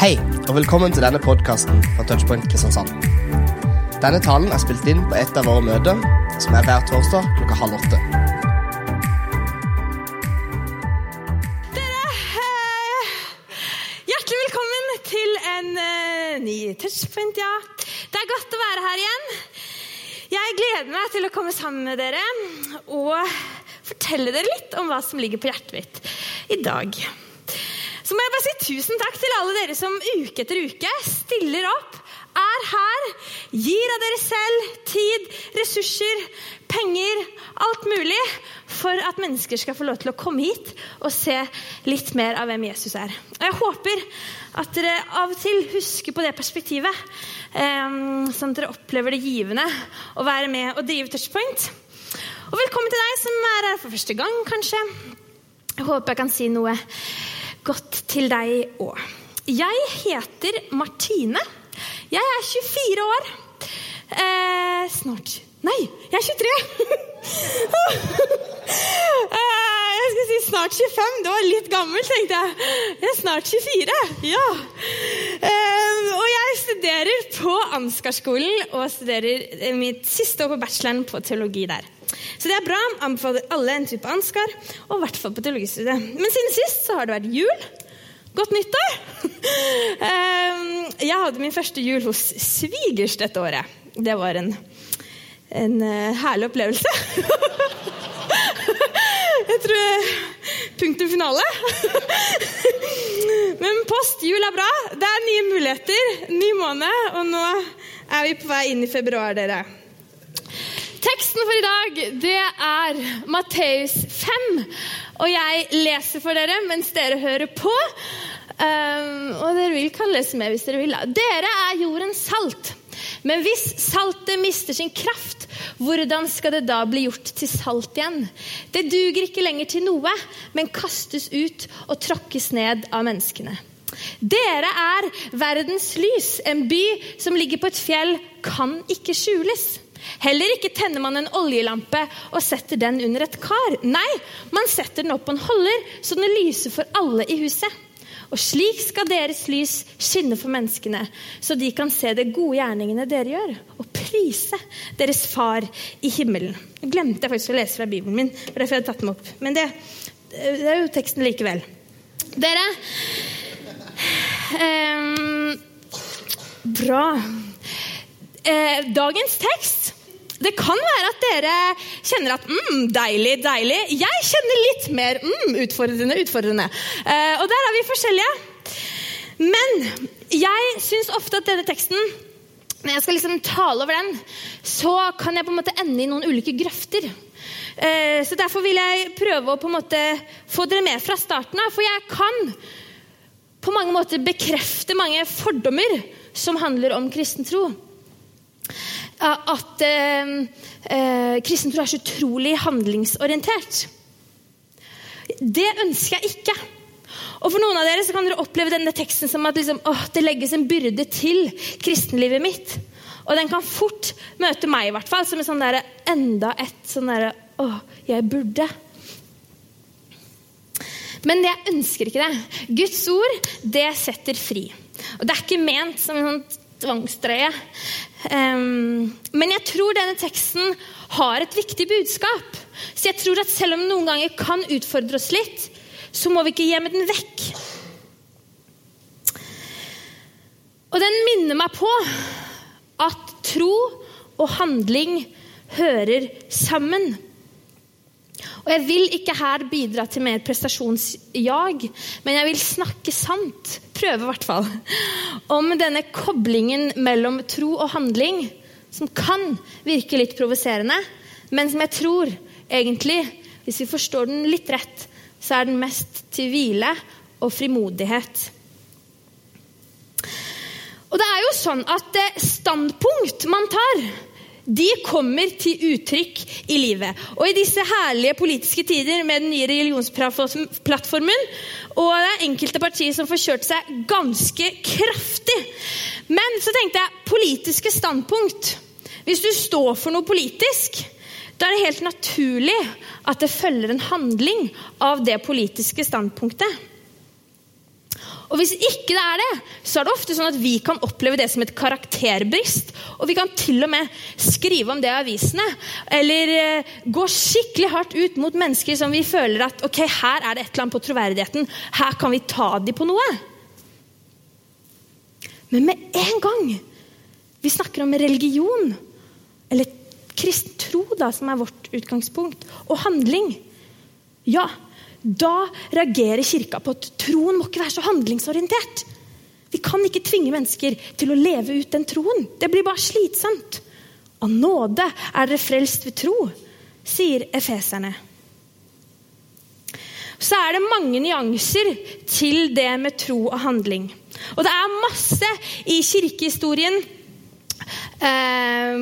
Hei, og velkommen til denne podkasten fra Touchpoint Kristiansand. Denne talen er spilt inn på et av våre møter, som er hver torsdag klokka halv åtte. Dere, eh, hjertelig velkommen til en eh, ny touchpoint, ja. Det er godt å være her igjen. Jeg gleder meg til å komme sammen med dere og fortelle dere litt om hva som ligger på hjertet mitt i dag. Så må jeg bare si tusen takk til alle dere som uke etter uke stiller opp, er her, gir av dere selv tid, ressurser, penger, alt mulig for at mennesker skal få lov til å komme hit og se litt mer av hvem Jesus er. Og Jeg håper at dere av og til husker på det perspektivet, eh, sånn at dere opplever det givende å være med og drive Touchpoint. Og velkommen til deg som er her for første gang, kanskje. Jeg håper jeg kan si noe godt til deg òg. Jeg heter Martine. Jeg er 24 år. Eh, snart Nei, jeg er 23! eh, jeg skal si snart 25. Det var litt gammelt, tenkte jeg. Jeg er snart 24. Ja. Eh, og jeg studerer på Ansgarskolen og studerer eh, mitt siste år på bacheloren på teologi der. Så det er bra. Anbefaler alle en tur på Ansgar, og i hvert fall på teologistudiet. Men siden sist så har det vært jul. Godt nyttår! Eh, jeg hadde min første jul hos svigers dette året. Det var en, en eh, herlig opplevelse. Jeg tror punktum finale. Men post jul er bra. Det er nye muligheter, ny måned, og nå er vi på vei inn i februar, dere. Teksten for i dag det er Matteus 5, og jeg leser for dere mens dere hører på. Um, og dere vil kan lese med hvis dere vil. Dere er jordens salt. Men hvis saltet mister sin kraft, hvordan skal det da bli gjort til salt igjen? Det duger ikke lenger til noe, men kastes ut og tråkkes ned av menneskene. Dere er verdens lys. En by som ligger på et fjell, kan ikke skjules. Heller ikke tenner man en oljelampe og setter den under et kar. Nei, man setter den opp på en holder, så den lyser for alle i huset. Og slik skal deres lys skinne for menneskene, så de kan se de gode gjerningene dere gjør, og prise deres far i himmelen. Jeg glemte faktisk å lese fra Bibelen min, for derfor jeg tatt den opp. Men det, det er jo teksten likevel. Dere um, Bra. Eh, dagens tekst det kan være at dere kjenner at mm, deilig, deilig. Jeg kjenner litt mer mm, utfordrende, utfordrende. Eh, og der er vi forskjellige. Men jeg syns ofte at denne teksten når jeg skal liksom tale over den, så kan jeg på en måte ende i noen ulike grøfter. Eh, så Derfor vil jeg prøve å på en måte få dere med fra starten av. For jeg kan på mange måter bekrefte mange fordommer som handler om kristen tro at eh, eh, kristen tro er så utrolig handlingsorientert. Det ønsker jeg ikke. Og For noen av dere så kan dere oppleve denne teksten som at liksom, åh, det legges en byrde til kristenlivet mitt. Og den kan fort møte meg i hvert fall, som en sånn der, enda et sånn derre Åh, jeg burde. Men jeg ønsker ikke det. Guds ord, det setter fri. Og Det er ikke ment som en sånn tvangstrøye. Um, men jeg tror denne teksten har et viktig budskap. Så jeg tror at selv om noen ganger kan utfordre oss litt, så må vi ikke gjemme den vekk. Og den minner meg på at tro og handling hører sammen. Og Jeg vil ikke her bidra til mer prestasjonsjag, men jeg vil snakke sant, prøve i hvert fall, om denne koblingen mellom tro og handling, som kan virke litt provoserende, men som jeg tror egentlig, hvis vi forstår den litt rett, så er den mest til hvile og frimodighet. Og det er jo sånn at standpunkt man tar de kommer til uttrykk i livet. Og i disse herlige politiske tider med den nye religionsplattformen og det er enkelte partier som får kjørt seg ganske kraftig. Men så tenkte jeg politiske standpunkt. Hvis du står for noe politisk, da er det helt naturlig at det følger en handling av det politiske standpunktet. Og hvis ikke det er det, så er det ofte sånn at vi kan oppleve det som et karakterbrist. Og vi kan til og med skrive om det i avisene. Eller eh, gå skikkelig hardt ut mot mennesker som vi føler at ok, her er det et eller annet på troverdigheten. Her kan vi ta dem på noe. Men med en gang vi snakker om religion, eller kristen tro, da, som er vårt utgangspunkt, og handling, ja, da reagerer kirka på at troen må ikke være så handlingsorientert. Vi kan ikke tvinge mennesker til å leve ut den troen. Det blir bare slitsomt. Av nåde er dere frelst ved tro, sier efeserne. Så er det mange nyanser til det med tro og handling. Og det er masse i kirkehistorien eh,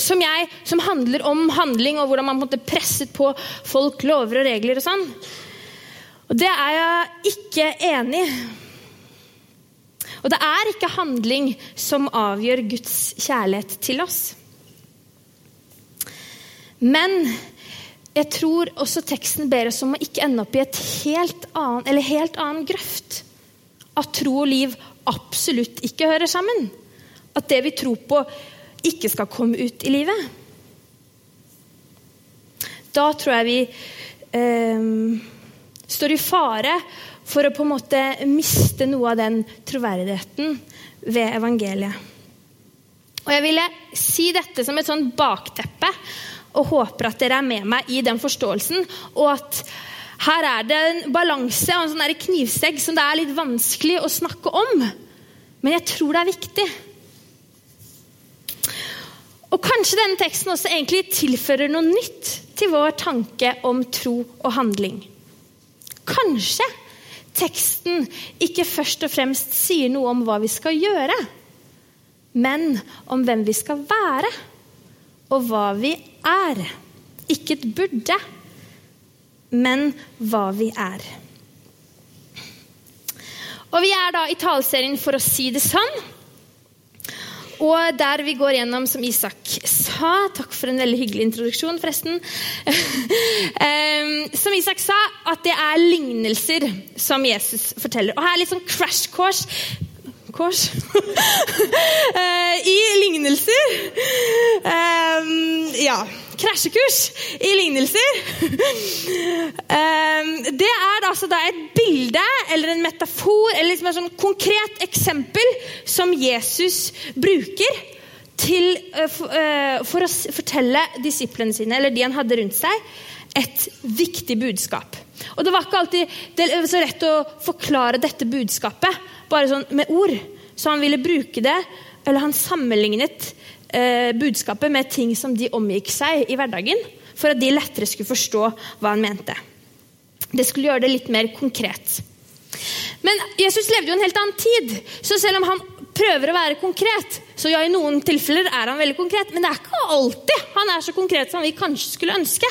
som, jeg, som, handler om handling, og hvordan man måtte presset på folk, lover og regler og sånn. Og det er jeg ikke enig i. Og det er ikke handling som avgjør Guds kjærlighet til oss. Men jeg tror også teksten ber oss om å ikke ende opp i et helt annen, eller helt annen grøft. At tro og liv absolutt ikke hører sammen. At det vi tror på, ikke skal komme ut i livet. Da tror jeg vi eh, står i fare for å på en måte miste noe av den troverdigheten ved evangeliet. Og Jeg ville si dette som et sånn bakteppe og håper at dere er med meg i den forståelsen. Og at her er det en balanse og en sånn knivsegg som det er litt vanskelig å snakke om. Men jeg tror det er viktig. Og Kanskje denne teksten også egentlig tilfører noe nytt til vår tanke om tro og handling. Kanskje teksten ikke først og fremst sier noe om hva vi skal gjøre, men om hvem vi skal være, og hva vi er. Ikke et burde, men hva vi er. Og Vi er da i taleserien For å si det sånn. Og der vi går gjennom, som Isak sa Takk for en veldig hyggelig introduksjon, forresten. som Isak sa, at det er lignelser som Jesus forteller. Og her er litt sånn crash course kors eh, i lignelser. ja. Krasjekurs i lignelser. det er altså da et bilde eller en metafor eller liksom et sånn konkret eksempel som Jesus bruker til, eh, eh, for å fortelle disiplene sine, eller de han hadde rundt seg, et viktig budskap. Og Det var ikke alltid så rett å forklare dette budskapet bare sånn med ord. Så han ville bruke det, eller han sammenlignet eh, budskapet med ting som de omgikk seg i hverdagen, for at de lettere skulle forstå hva han mente. Det skulle gjøre det litt mer konkret. Men Jesus levde jo en helt annen tid, så selv om han prøver å være konkret, så ja, i noen tilfeller er han veldig konkret, men det er ikke alltid han er så konkret som vi kanskje skulle ønske.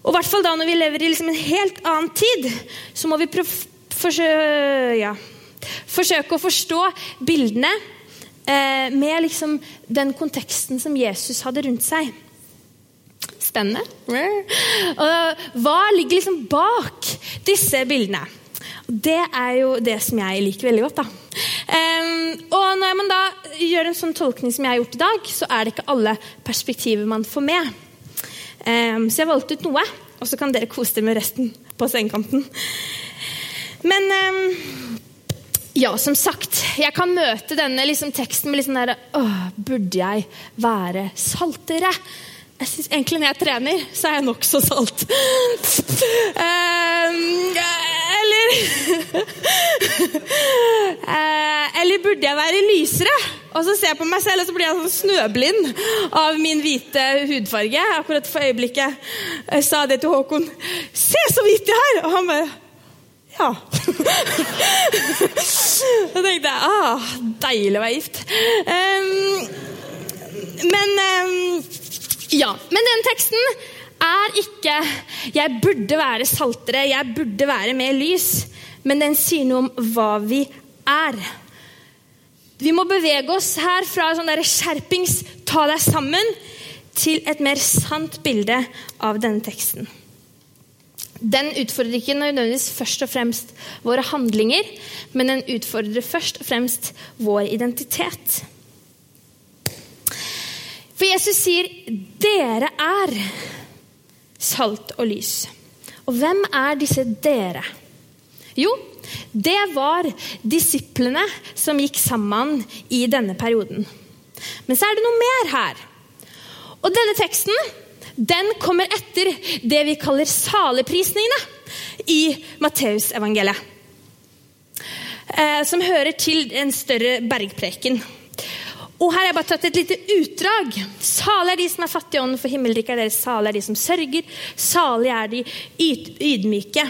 Og i hvert fall da når vi lever i liksom en helt annen tid, så må vi forsøke, ja, forsøke å forstå bildene med liksom den konteksten som Jesus hadde rundt seg. Spennende. Og hva ligger liksom bak disse bildene? Det er jo det som jeg liker veldig godt. da. Um, og når man da gjør en sånn tolkning som jeg har gjort i dag, så er det ikke alle perspektiver man får med. Um, så jeg valgte ut noe, og så kan dere kose dere med resten på sengekanten. Men um, ja, som sagt, jeg kan møte denne liksom, teksten med litt sånn derre Burde jeg være saltere? Jeg synes Egentlig når jeg trener, så er jeg nokså salt. uh, eller uh, Eller burde jeg være lysere? Og så ser jeg på meg selv, og så blir jeg sånn snøblind av min hvite hudfarge. Akkurat for øyeblikket jeg sa det til Håkon. Se så hvit jeg er! Og han bare Ja. Da tenkte jeg ah, deilig å være gift. Um, men um, ja. Men den teksten er ikke 'jeg burde være saltere', 'jeg burde være mer lys'. Men den sier noe om hva vi er. Vi må bevege oss her fra sånn der skjerpings, ta deg sammen, til et mer sant bilde av denne teksten. Den utfordrer ikke nødvendigvis først og fremst våre handlinger, men den utfordrer først og fremst vår identitet. For Jesus sier 'dere er salt og lys'. Og hvem er disse dere? Jo, det var disiplene som gikk sammen i denne perioden. Men så er det noe mer her. Og denne teksten den kommer etter det vi kaller saleprisningene i Matteusevangeliet. Eh, som hører til en større bergpreken. Og her har jeg bare tatt et lite utdrag. Salig er de som er fattige i ånden, for himmelriket er deres. Salig er de som sørger. Salig er de ydmyke.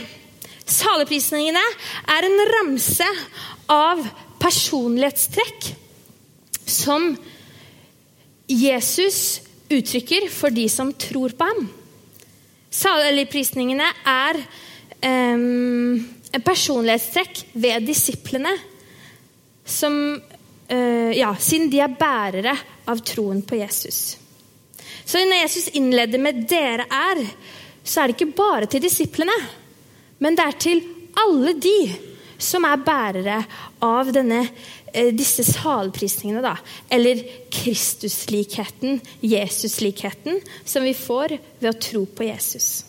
Saleprisningene er en ramse av personlighetstrekk som Jesus uttrykker for de som tror på ham. Saligprisningene er um, en personlighetstrekk ved disiplene som uh, ja, Siden de er bærere av troen på Jesus. Så når Jesus innleder med 'dere er', så er det ikke bare til disiplene, men det er til alle de som er bærere av denne, eh, disse salprisningene. Da. Eller Kristuslikheten, Jesuslikheten, som vi får ved å tro på Jesus.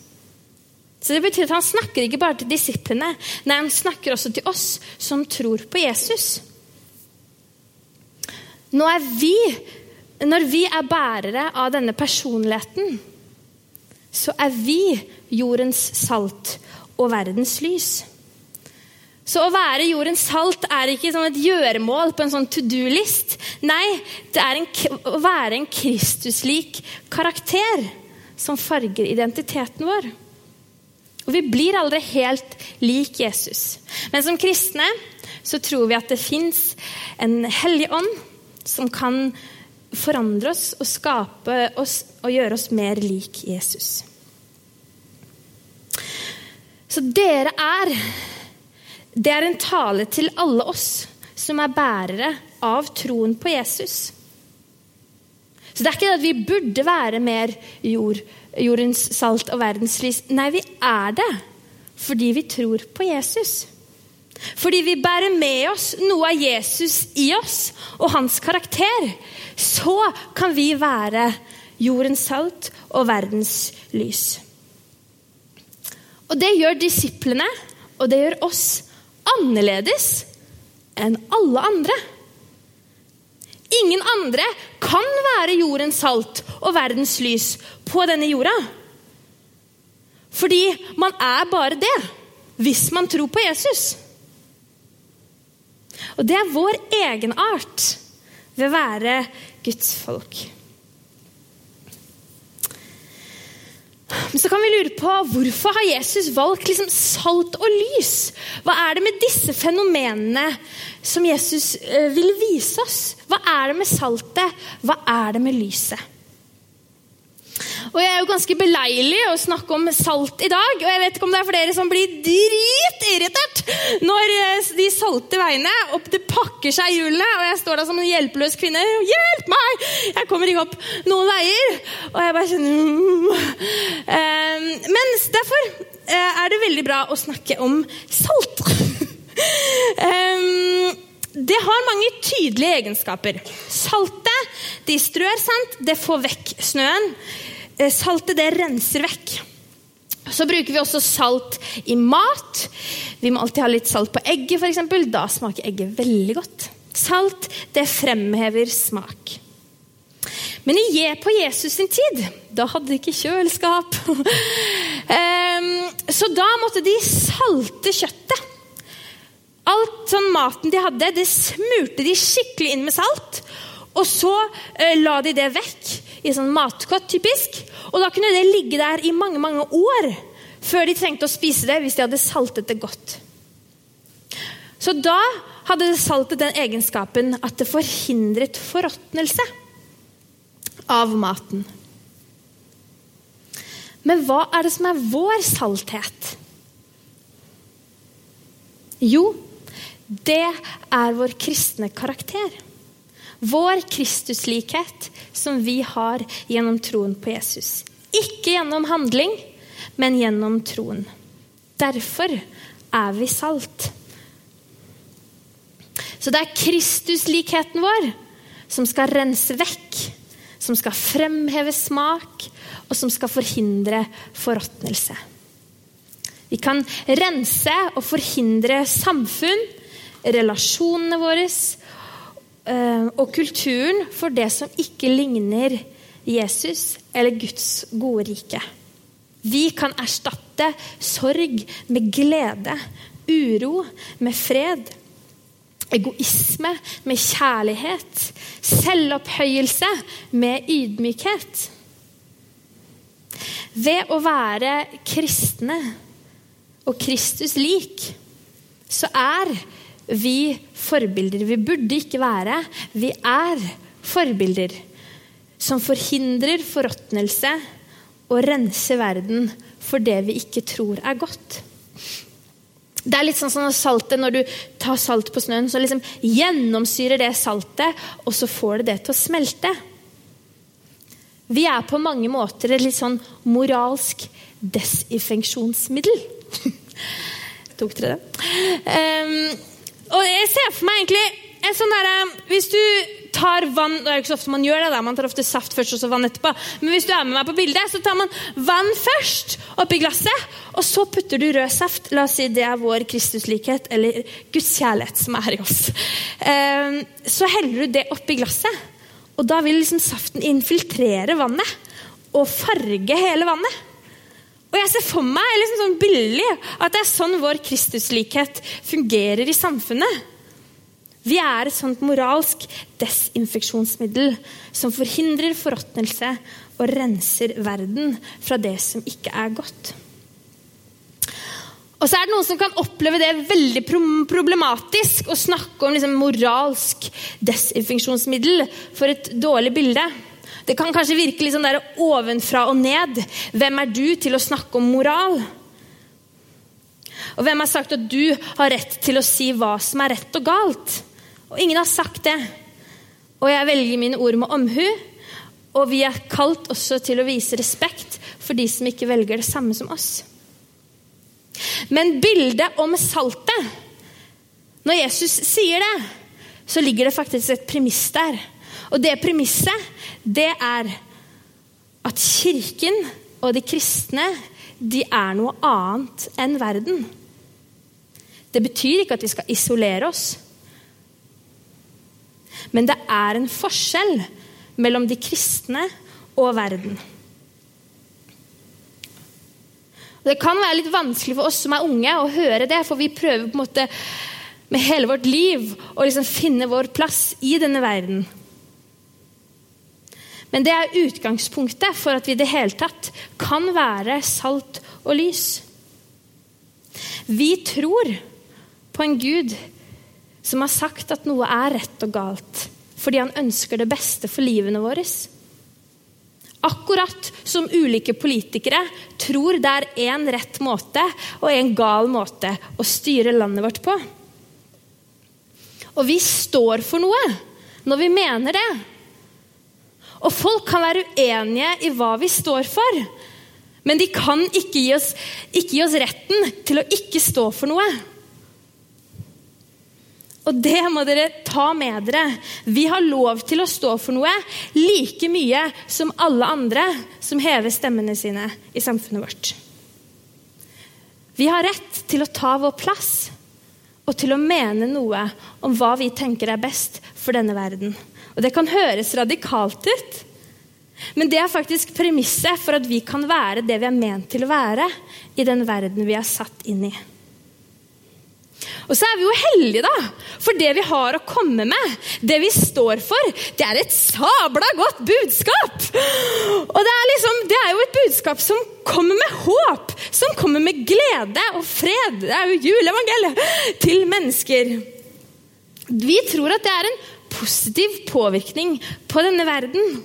Så Det betyr at Han snakker ikke bare til disiplene, nei, han snakker også til oss som tror på Jesus. Nå er vi, Når vi er bærere av denne personligheten, så er vi jordens salt og verdens lys. Så å være jordens salt er ikke sånn et gjøremål på en sånn to do-list. Nei, det er en, å være en Kristuslik karakter som farger identiteten vår. Og Vi blir aldri helt lik Jesus. Men som kristne så tror vi at det fins en hellig ånd som kan forandre oss og skape oss og gjøre oss mer lik Jesus. Så dere er det er en tale til alle oss som er bærere av troen på Jesus. Så det er ikke det at vi burde være mer jord, jordens salt og verdens lys. Nei, vi er det fordi vi tror på Jesus. Fordi vi bærer med oss noe av Jesus i oss og hans karakter. Så kan vi være jordens salt og verdens lys. Og det gjør disiplene, og det gjør oss annerledes enn alle andre. Ingen andre kan være jordens salt og verdens lys på denne jorda. Fordi man er bare det hvis man tror på Jesus. Og det er vår egenart ved å være Guds folk. Men så kan vi lure på hvorfor har Jesus valgt liksom salt og lys? Hva er det med disse fenomenene som Jesus eh, vil vise oss? Hva er det med saltet? Hva er det med lyset? Og Jeg er jo ganske beleilig å snakke om salt i dag. Og jeg vet ikke om det er flere som blir dritirritert når eh, de salte veiene og det pakker seg i hjulene, og jeg står der som en hjelpeløs kvinne. Hjelp meg! Jeg kommer ikke opp noen veier. Og jeg bare kjenner um, Men derfor eh, er det veldig bra å snakke om salt. um, det har mange tydelige egenskaper. Saltet de strør sant, det får vekk snøen. Eh, saltet det renser vekk. Så bruker vi også salt i mat. Vi må alltid ha litt salt på egget, f.eks. Da smaker egget veldig godt. Salt det fremhever smak. Men på Jesus sin tid, da hadde de ikke kjøleskap. Så da måtte de salte kjøttet. Alt sånn maten de hadde, det smurte de skikkelig inn med salt. Og så eh, la de det vekk i sånn matkott, typisk. Og da kunne det ligge der i mange, mange år før de trengte å spise det hvis de hadde saltet det godt. Så da hadde saltet den egenskapen at det forhindret forråtnelse av maten. Men hva er det som er vår salthet? Jo, det er vår kristne karakter. Vår Kristuslikhet som vi har gjennom troen på Jesus. Ikke gjennom handling, men gjennom troen. Derfor er vi salt. Så det er Kristuslikheten vår som skal rense vekk, som skal fremheve smak, og som skal forhindre forråtnelse. Vi kan rense og forhindre samfunn, relasjonene våre og kulturen for det som ikke ligner Jesus eller Guds gode rike. Vi kan erstatte sorg med glede, uro med fred, egoisme med kjærlighet, selvopphøyelse med ydmykhet. Ved å være kristne og Kristus lik, så er vi forbilder. Vi burde ikke være, vi er forbilder som forhindrer forråtnelse og renser verden for det vi ikke tror er godt. Det er litt sånn som saltet, Når du tar salt på snøen, så liksom gjennomsyrer det saltet, og så får det det til å smelte. Vi er på mange måter et litt sånn moralsk desinfeksjonsmiddel. Tok dere det? Um, og jeg ser for meg egentlig en sånn der, Hvis du tar vann Det er ikke så ofte man gjør det, der, man tar ofte saft først og så vann etterpå. Men hvis du er med meg på bildet, så tar man vann først oppi glasset, og så putter du rød saft. La oss si det er vår Kristuslikhet, eller Guds kjærlighet som er i oss. Um, så heller du det oppi glasset. Og da vil liksom saften infiltrere vannet og farge hele vannet. Og jeg ser for meg liksom sånn billig at det er sånn vår Kristuslikhet fungerer i samfunnet. Vi er et sånt moralsk desinfeksjonsmiddel som forhindrer forråtnelse og renser verden fra det som ikke er godt. Og så er det Noen som kan oppleve det veldig problematisk å snakke om liksom moralsk desinfeksjonsmiddel for et dårlig bilde. Det kan kanskje virke sånn der ovenfra og ned. Hvem er du til å snakke om moral? Og hvem har sagt at du har rett til å si hva som er rett og galt? Og ingen har sagt det. Og jeg velger mine ord med omhu. Og vi er kalt også til å vise respekt for de som ikke velger det samme som oss. Men bildet om saltet Når Jesus sier det, så ligger det faktisk et premiss der. Og det premisset, det er at kirken og de kristne, de er noe annet enn verden. Det betyr ikke at vi skal isolere oss. Men det er en forskjell mellom de kristne og verden. Det kan være litt vanskelig for oss som er unge, å høre det, for vi prøver på en måte med hele vårt liv å liksom finne vår plass i denne verden. Men det er utgangspunktet for at vi i det hele tatt kan være salt og lys. Vi tror på en Gud som har sagt at noe er rett og galt, fordi han ønsker det beste for livene våre. Akkurat som ulike politikere tror det er én rett måte og en gal måte å styre landet vårt på. Og vi står for noe når vi mener det. Og folk kan være uenige i hva vi står for, men de kan ikke gi oss, ikke gi oss retten til å ikke stå for noe. Og det må dere ta med dere. Vi har lov til å stå for noe like mye som alle andre som hever stemmene sine i samfunnet vårt. Vi har rett til å ta vår plass og til å mene noe om hva vi tenker er best for denne verden. Og Det kan høres radikalt ut, men det er faktisk premisset for at vi kan være det vi er ment til å være i den verden vi er satt inn i. Og så er vi jo heldige, da. For det vi har å komme med, det vi står for, det er et sabla godt budskap! Og det er, liksom, det er jo et budskap som kommer med håp, som kommer med glede og fred. Det er jo juleevangeliet til mennesker. Vi tror at det er en positiv påvirkning på denne verden.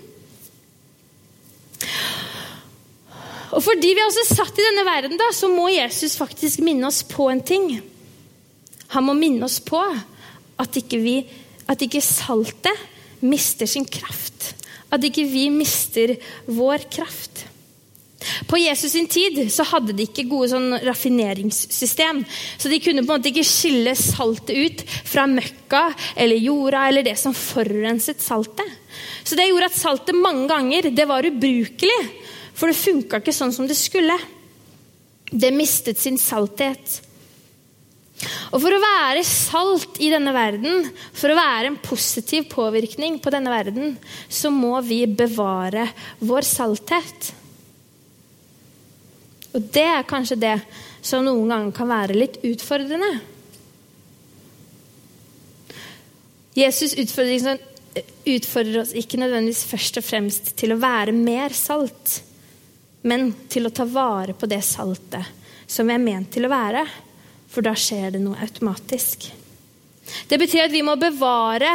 Og fordi vi er også satt i denne verden, da, så må Jesus faktisk minne oss på en ting. Han må minne oss på at ikke, vi, at ikke saltet mister sin kraft. At ikke vi mister vår kraft. På Jesus sin tid så hadde de ikke gode sånn raffineringssystem. Så de kunne på en måte ikke skille saltet ut fra møkka eller jorda eller det som forurenset saltet. Så det gjorde at saltet mange ganger det var ubrukelig. For det funka ikke sånn som det skulle. Det mistet sin salthet. Og For å være salt i denne verden, for å være en positiv påvirkning på denne verden, så må vi bevare vår salthet. Og det er kanskje det som noen ganger kan være litt utfordrende. Jesus utfordrer, oss ikke nødvendigvis først og fremst til å være mer salt, men til å ta vare på det saltet som vi er ment til å være for da skjer det noe automatisk. Det betyr at vi må bevare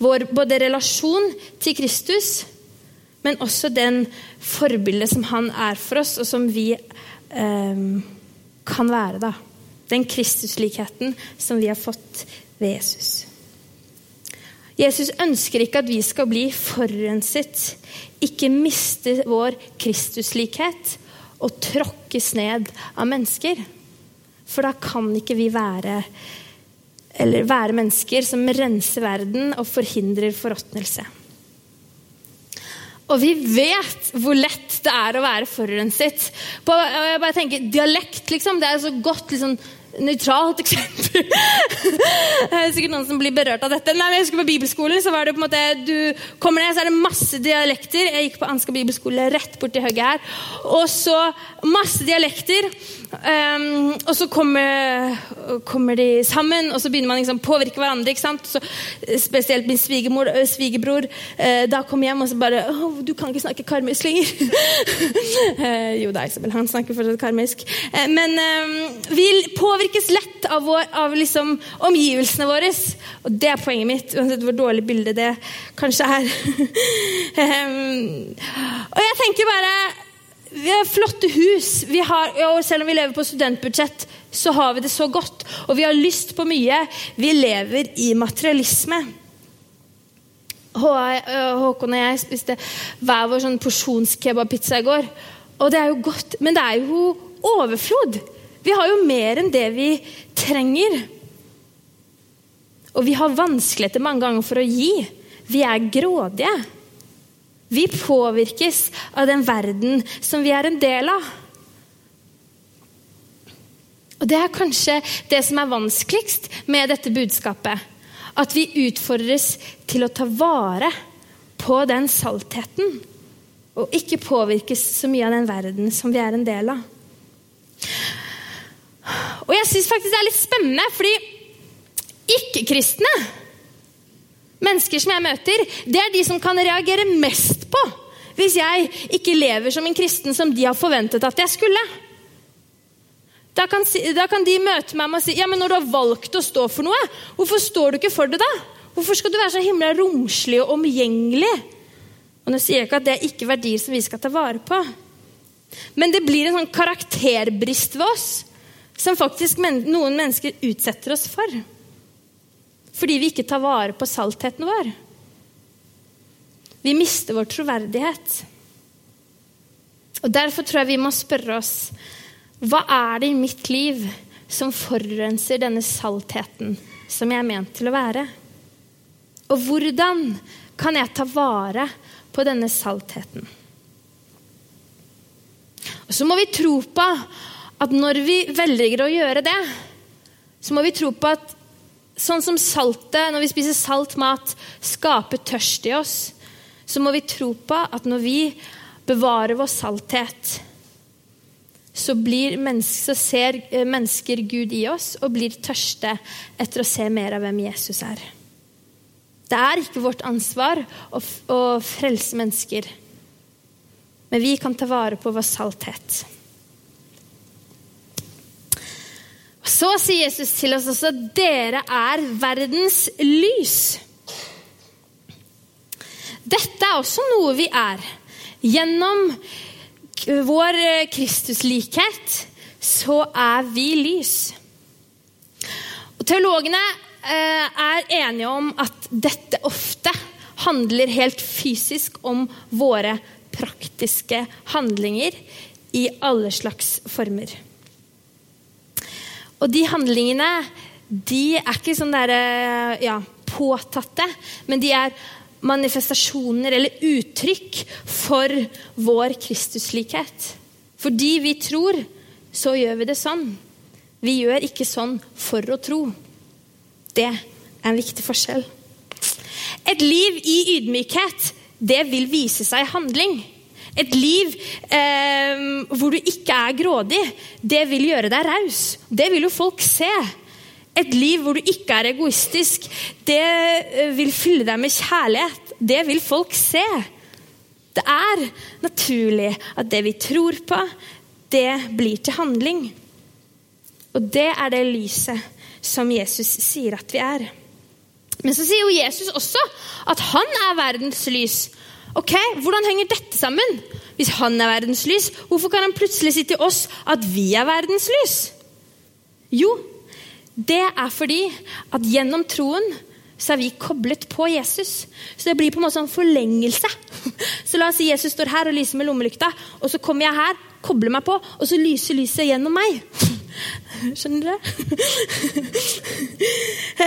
vår både relasjon til Kristus, men også den forbildet som han er for oss, og som vi eh, kan være. da. Den Kristuslikheten som vi har fått ved Jesus. Jesus ønsker ikke at vi skal bli forurenset, ikke miste vår Kristuslikhet og tråkkes ned av mennesker. For da kan ikke vi være, være mennesker som renser verden og forhindrer forråtnelse. Og vi vet hvor lett det er å være forurenset. På, jeg bare tenker, Dialekt liksom, det er så godt liksom, nøytralt eksempel. det er sikkert noen som blir berørt av dette. Nei, men jeg husker På bibelskolen så var det på en måte, du kommer ned, så er det masse dialekter. Jeg gikk på Ansgar bibelskole rett borti hugget her. Og så masse dialekter. Um, og så kommer, kommer, de sammen, og så begynner man liksom påvirke hverandre. ikke sant? Så, spesielt min svigermor, svigerbror. Uh, da kom hjem og så bare oh, 'Du kan ikke snakke karmisk lenger.' uh, jo da, Isabel. Han snakker fortsatt karmisk. Uh, men vi påvirkes lett av, vår, av liksom omgivelsene våre. Og det er poenget mitt, uansett hvor dårlig bilde det kanskje er. um, og jeg tenker bare vi har flotte hus. Har, og selv om vi lever på studentbudsjett, så har vi det så godt. Og vi har lyst på mye. Vi lever i materialisme. Håkon og jeg spiste hver vår sånn porsjonskebabpizza i går. Og det er jo godt, men det er jo overflod. Vi har jo mer enn det vi trenger. Og vi har vanskeligheter mange ganger for å gi. Vi er grådige. Vi påvirkes av den verden som vi er en del av. Og Det er kanskje det som er vanskeligst med dette budskapet. At vi utfordres til å ta vare på den saltheten. Og ikke påvirkes så mye av den verden som vi er en del av. Og jeg syns faktisk det er litt spennende, fordi ikke-kristne Mennesker som jeg møter, det er de som kan reagere mest på hvis jeg ikke lever som en kristen som de har forventet at jeg skulle. Da kan, da kan de møte meg å si ja, men når du har valgt å stå for noe, hvorfor står du ikke for det da? Hvorfor skal du være så himla romslig og omgjengelig? Og nå sier jeg ikke at det er ikke verdier som vi skal ta vare på. Men det blir en sånn karakterbrist ved oss som faktisk noen mennesker utsetter oss for fordi vi ikke tar vare på saltheten vår. Vi mister vår troverdighet. Og Derfor tror jeg vi må spørre oss hva er det i mitt liv som forurenser denne saltheten som jeg er ment til å være? Og hvordan kan jeg ta vare på denne saltheten? Og Så må vi tro på at når vi velger å gjøre det, så må vi tro på at Sånn som saltet, når vi spiser salt mat, skaper tørst i oss, så må vi tro på at når vi bevarer vår salthet, så, så ser eh, mennesker Gud i oss og blir tørste etter å se mer av hvem Jesus er. Det er ikke vårt ansvar å, å frelse mennesker, men vi kan ta vare på vår salthet. Så sier Jesus til oss også dere er verdens lys. Dette er også noe vi er. Gjennom vår Kristuslikhet så er vi lys. Og Teologene eh, er enige om at dette ofte handler helt fysisk om våre praktiske handlinger i alle slags former. Og de handlingene de er ikke sånn derre ja, påtatte, men de er manifestasjoner eller uttrykk for vår Kristuslikhet. Fordi vi tror, så gjør vi det sånn. Vi gjør ikke sånn for å tro. Det er en viktig forskjell. Et liv i ydmykhet, det vil vise seg i handling. Et liv eh, hvor du ikke er grådig, det vil gjøre deg raus. Det vil jo folk se. Et liv hvor du ikke er egoistisk, det eh, vil fylle deg med kjærlighet. Det vil folk se. Det er naturlig at det vi tror på, det blir til handling. Og det er det lyset som Jesus sier at vi er. Men så sier jo Jesus også at han er verdens lys. Ok, Hvordan henger dette sammen? Hvis han er verdens lys, hvorfor kan han plutselig si til oss at vi er verdens lys? Jo, det er fordi at gjennom troen så er vi koblet på Jesus. Så det blir på en måte en forlengelse. Så la oss si Jesus står her og lyser med lommelykta, og så kommer jeg her, kobler meg på, og så lyser lyset gjennom meg. Skjønner dere?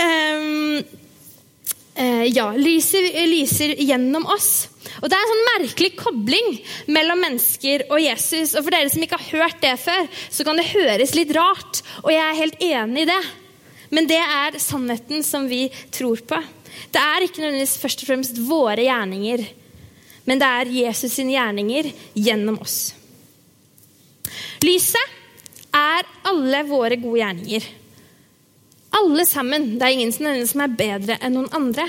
um, uh, ja, lyset lyser gjennom oss. Og Det er en sånn merkelig kobling mellom mennesker og Jesus. Og For dere som ikke har hørt det før, så kan det høres litt rart. Og jeg er helt enig i det. Men det er sannheten som vi tror på. Det er ikke nødvendigvis først og fremst våre gjerninger, men det er Jesus sine gjerninger gjennom oss. Lyset er alle våre gode gjerninger. Alle sammen. Det er ingen som er bedre enn noen andre.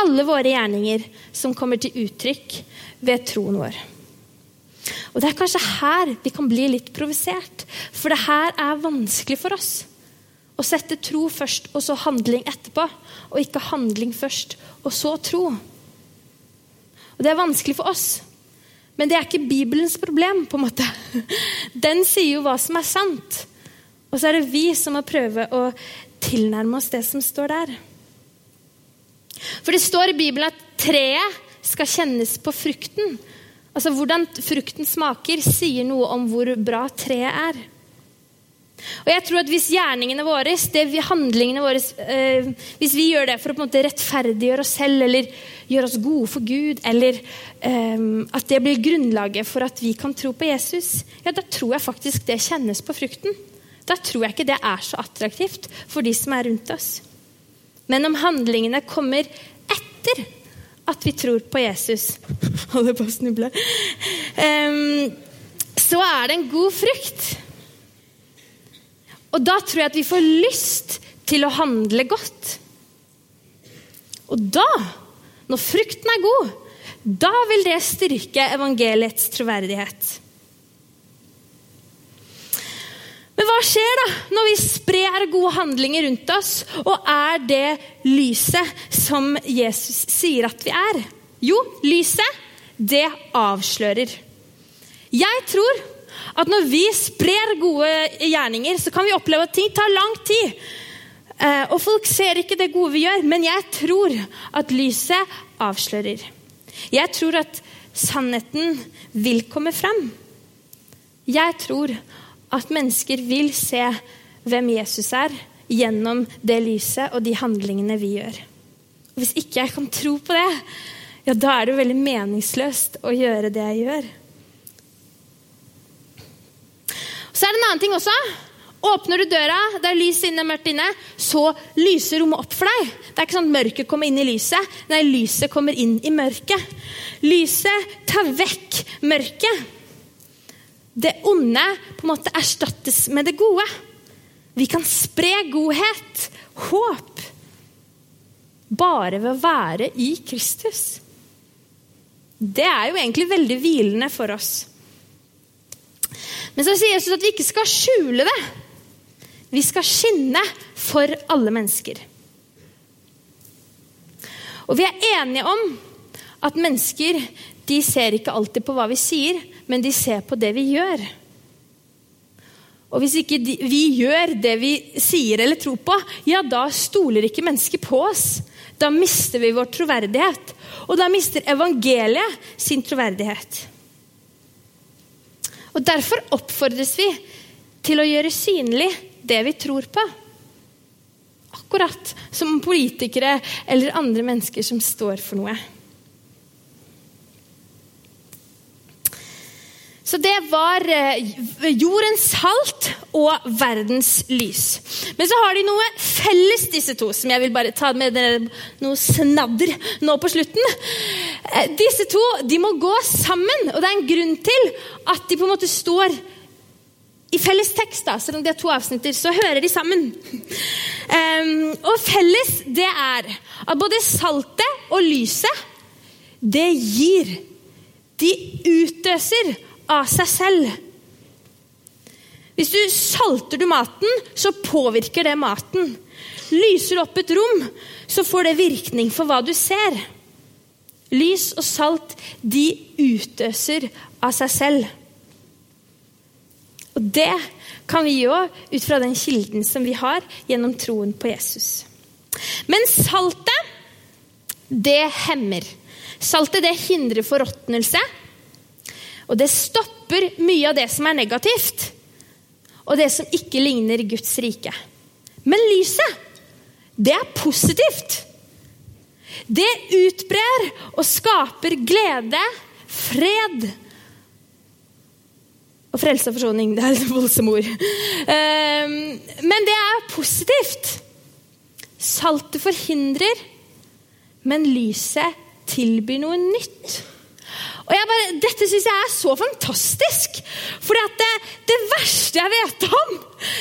Alle våre gjerninger som kommer til uttrykk ved troen vår. Og Det er kanskje her vi kan bli litt provosert, for det her er vanskelig for oss. Å sette tro først og så handling etterpå, og ikke handling først og så tro. Og Det er vanskelig for oss, men det er ikke Bibelens problem. på en måte. Den sier jo hva som er sant. Og så er det vi som må prøve å tilnærme oss det som står der. For det står i Bibelen at treet skal kjennes på frukten. Altså Hvordan frukten smaker, sier noe om hvor bra treet er. Og jeg tror at Hvis gjerningene våre, vi, handlingene våre, eh, hvis vi gjør det for å på en måte rettferdiggjøre oss selv eller gjøre oss gode for Gud, eller eh, at det blir grunnlaget for at vi kan tro på Jesus, ja, da tror jeg faktisk det kjennes på frukten. Da tror jeg ikke det er så attraktivt for de som er rundt oss. Men om handlingene kommer etter at vi tror på Jesus Holder på å snuble. Eh, så er det en god frukt. Og da tror jeg at vi får lyst til å handle godt. Og da, når frukten er god, da vil det styrke evangeliets troverdighet. Men hva skjer da når vi sprer gode handlinger rundt oss og er det lyset som Jesus sier at vi er? Jo, lyset, det avslører. Jeg tror at når vi sprer gode gjerninger, så kan vi oppleve at ting tar lang tid. Eh, og folk ser ikke det gode vi gjør, men jeg tror at lyset avslører. Jeg tror at sannheten vil komme frem. Jeg tror at mennesker vil se hvem Jesus er, gjennom det lyset og de handlingene vi gjør. Hvis ikke jeg kan tro på det, ja, da er det veldig meningsløst å gjøre det jeg gjør. Så er det en annen ting også. Åpner du døra, det er lys inne, mørkt inne, så lyser rommet opp for deg. Det er ikke sånn at mørket kommer inn i lyset. Nei, lyset kommer inn i mørket. Lyset tar vekk mørket det onde på en måte erstattes med det gode. Vi kan spre godhet, håp, bare ved å være i Kristus. Det er jo egentlig veldig hvilende for oss. Men så sier Jesus at vi ikke skal skjule det. Vi skal skinne for alle mennesker. Og vi er enige om at mennesker de ser ikke alltid på hva vi sier, men de ser på det vi gjør. Og hvis ikke vi gjør det vi sier eller tror på, ja, da stoler ikke mennesker på oss. Da mister vi vår troverdighet. Og da mister evangeliet sin troverdighet. Og Derfor oppfordres vi til å gjøre synlig det vi tror på. Akkurat som politikere eller andre mennesker som står for noe. Så det var eh, jordens salt og verdens lys. Men så har de noe felles, disse to, som jeg vil bare ta med dere noe snadder nå på slutten. Eh, disse to de må gå sammen, og det er en grunn til at de på en måte står i felles tekst. da, Selv om det er to avsnitter, så hører de sammen. Um, og felles, det er at både saltet og lyset, det gir. De utøser av seg selv. Hvis du salter du maten, så påvirker det maten. Lyser opp et rom, så får det virkning for hva du ser. Lys og salt, de utøser av seg selv. Og det kan vi gjøre ut fra den kilden som vi har gjennom troen på Jesus. Men saltet, det hemmer. Saltet det hindrer forråtnelse. Og det stopper mye av det som er negativt, og det som ikke ligner Guds rike. Men lyset, det er positivt. Det utbrer og skaper glede, fred og frelse og forsoning. Det er voldsomme ord. Ehm, men det er positivt. Saltet forhindrer, men lyset tilbyr noe nytt. Og bare, Dette syns jeg er så fantastisk. For det, det verste jeg vet om,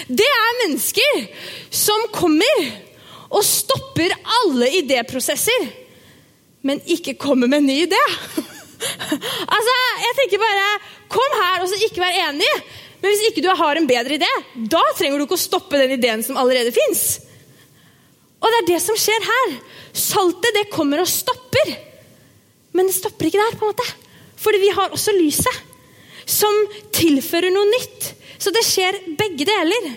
det er mennesker som kommer og stopper alle idéprosesser, men ikke kommer med en ny idé. altså, jeg tenker bare Kom her og så ikke vær enig. Men hvis ikke du har en bedre idé, da trenger du ikke å stoppe den ideen som allerede fins. Og det er det som skjer her. Saltet det kommer og stopper. Men det stopper ikke der. på en måte. Fordi vi har også lyset, som tilfører noe nytt. Så det skjer begge deler.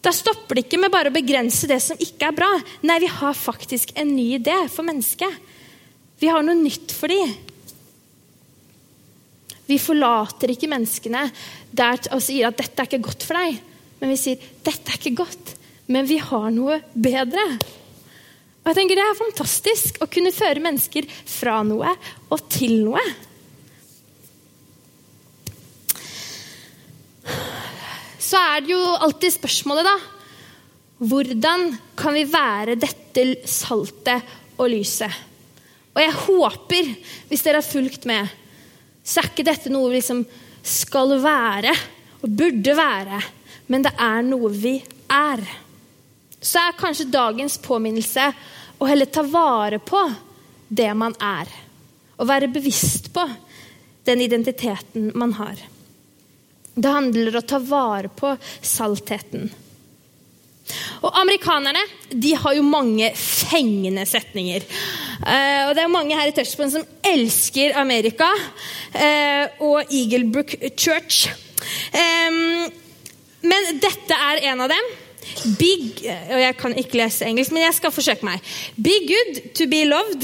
Da stopper det ikke med bare å begrense det som ikke er bra. Nei, vi har faktisk en ny idé for mennesket. Vi har noe nytt for dem. Vi forlater ikke menneskene og sier at 'dette er ikke godt for deg'. Men vi sier 'dette er ikke godt, men vi har noe bedre'. Og jeg tenker Det er fantastisk å kunne føre mennesker fra noe og til noe. Så er det jo alltid spørsmålet, da. Hvordan kan vi være dette saltet og lyset? Og jeg håper, hvis dere har fulgt med, så er ikke dette noe vi liksom skal være og burde være, men det er noe vi er så er kanskje dagens påminnelse å heller ta vare på det man er. Og være bevisst på den identiteten man har. Det handler om å ta vare på saltheten. Og Amerikanerne de har jo mange fengende setninger. Eh, og Det er mange her i Touchpoint som elsker Amerika eh, og Eaglebrook Church. Eh, men dette er en av dem. Be, og jeg kan ikke lese engelsk, men jeg skal forsøke meg. Be good to be loved.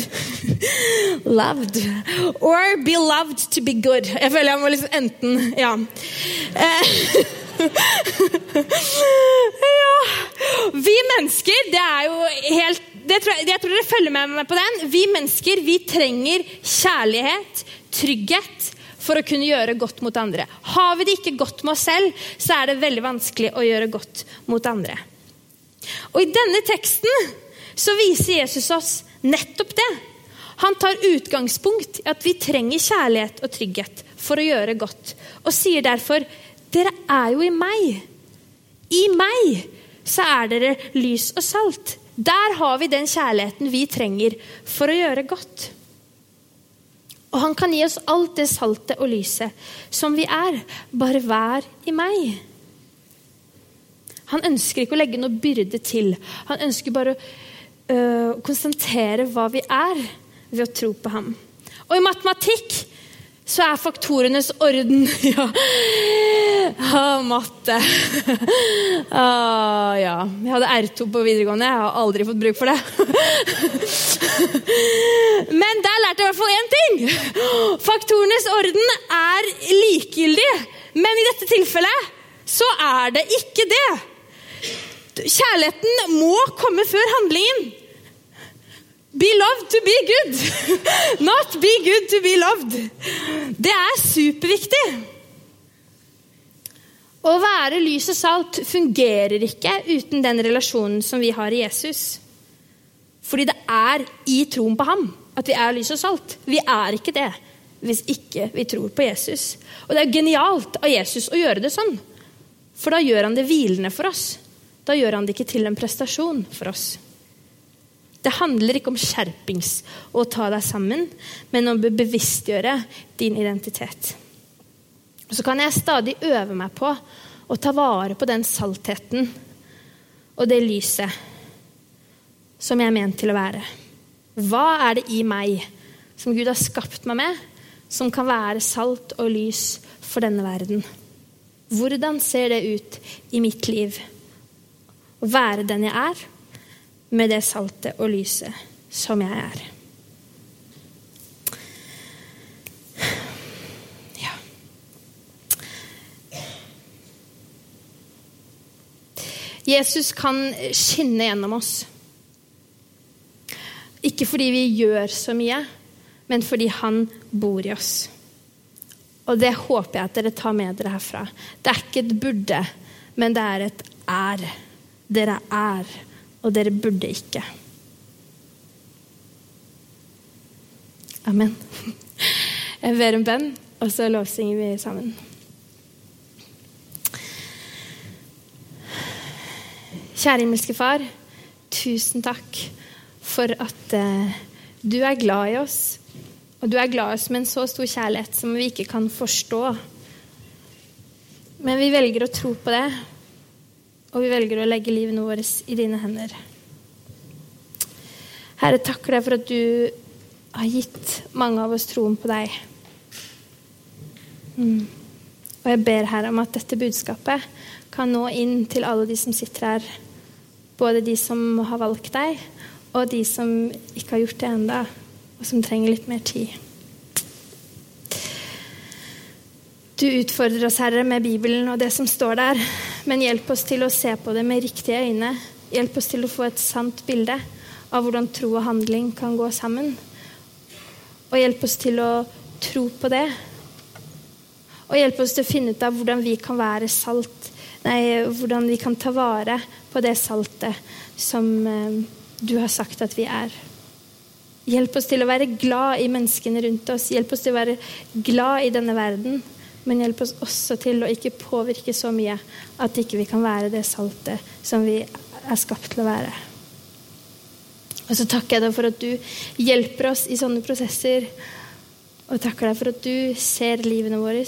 loved. Or be loved to be good. Jeg føler jeg må liksom enten Ja. Eh, ja. Vi mennesker, det er jo helt det tror jeg, jeg tror dere følger med meg på den. Vi mennesker vi trenger kjærlighet, trygghet, for å kunne gjøre godt mot andre. Har vi det ikke godt med oss selv, så er det veldig vanskelig å gjøre godt mot andre. Og I denne teksten så viser Jesus oss nettopp det. Han tar utgangspunkt i at vi trenger kjærlighet og trygghet for å gjøre godt, og sier derfor dere er jo i meg. I meg så er dere lys og salt. Der har vi den kjærligheten vi trenger for å gjøre godt. Og han kan gi oss alt det saltet og lyset som vi er. Bare vær i meg. Han ønsker ikke å legge noe byrde til. Han ønsker bare øh, å konsentrere hva vi er, ved å tro på ham. Og i matematikk så er faktorenes orden Ja, ah, matte. Ah, ja. Jeg hadde R2 på videregående. Jeg har aldri fått bruk for det. Men der lærte jeg i hvert fall én ting. Faktorenes orden er likegyldig. Men i dette tilfellet så er det ikke det. Kjærligheten må komme før handlingen. Be loved to be good. Not be good to be loved. Det er superviktig. Å være lys og salt fungerer ikke uten den relasjonen som vi har i Jesus. Fordi det er i troen på ham at vi er lys og salt. Vi er ikke det hvis ikke vi tror på Jesus. Og det er genialt av Jesus å gjøre det sånn. For da gjør han det hvilende for oss. Da gjør han det ikke til en prestasjon for oss. Det handler ikke om skjerpings og å ta deg sammen, men om å bevisstgjøre din identitet. Så kan jeg stadig øve meg på å ta vare på den saltheten og det lyset som jeg er ment til å være. Hva er det i meg som Gud har skapt meg med, som kan være salt og lys for denne verden? Hvordan ser det ut i mitt liv? Å være den jeg er? Med det saltet og lyset som jeg er. Ja. Jesus kan skinne gjennom oss. Ikke fordi vi gjør så mye, men fordi han bor i oss. Og det håper jeg at dere tar med dere herfra. Det er ikke et burde, men det er et er. Dere er og dere burde ikke. Amen. Jeg ber en bønn, og så lovsynger vi sammen. Kjære himmelske Far, tusen takk for at eh, du er glad i oss. Og du er glad i oss med en så stor kjærlighet som vi ikke kan forstå. Men vi velger å tro på det, og vi velger å legge livet vårt i dine hender. Herre, takker deg for at du har gitt mange av oss troen på deg. Mm. Og jeg ber Herre om at dette budskapet kan nå inn til alle de som sitter her. Både de som har valgt deg, og de som ikke har gjort det enda, og som trenger litt mer tid. Du utfordrer oss, Herre, med Bibelen og det som står der. Men hjelp oss til å se på det med riktige øyne. Hjelp oss til å få et sant bilde av hvordan tro og handling kan gå sammen. Og hjelp oss til å tro på det. Og hjelp oss til å finne ut av hvordan vi kan være salt. Nei, hvordan vi kan ta vare på det saltet som eh, du har sagt at vi er. Hjelp oss til å være glad i menneskene rundt oss. Hjelp oss til å være glad i denne verden. Men hjelp oss også til å ikke påvirke så mye at ikke vi kan være det saltet som vi er skapt til å være. Og så takker jeg deg for at du hjelper oss i sånne prosesser. Og takker deg for at du ser livene våre.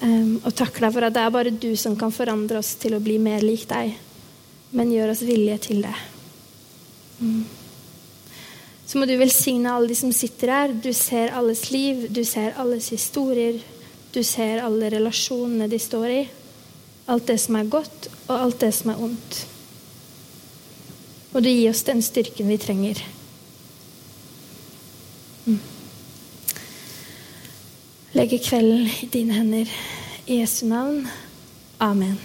Um, og takker deg for at det er bare du som kan forandre oss til å bli mer lik deg. Men gjør oss villige til det. Mm. Så må du velsigne alle de som sitter her. Du ser alles liv, du ser alles historier. Du ser alle relasjonene de står i. Alt det som er godt, og alt det som er ondt. Og du gir oss den styrken vi trenger. Legge Legger kvelden i dine hender. I Jesu navn. Amen.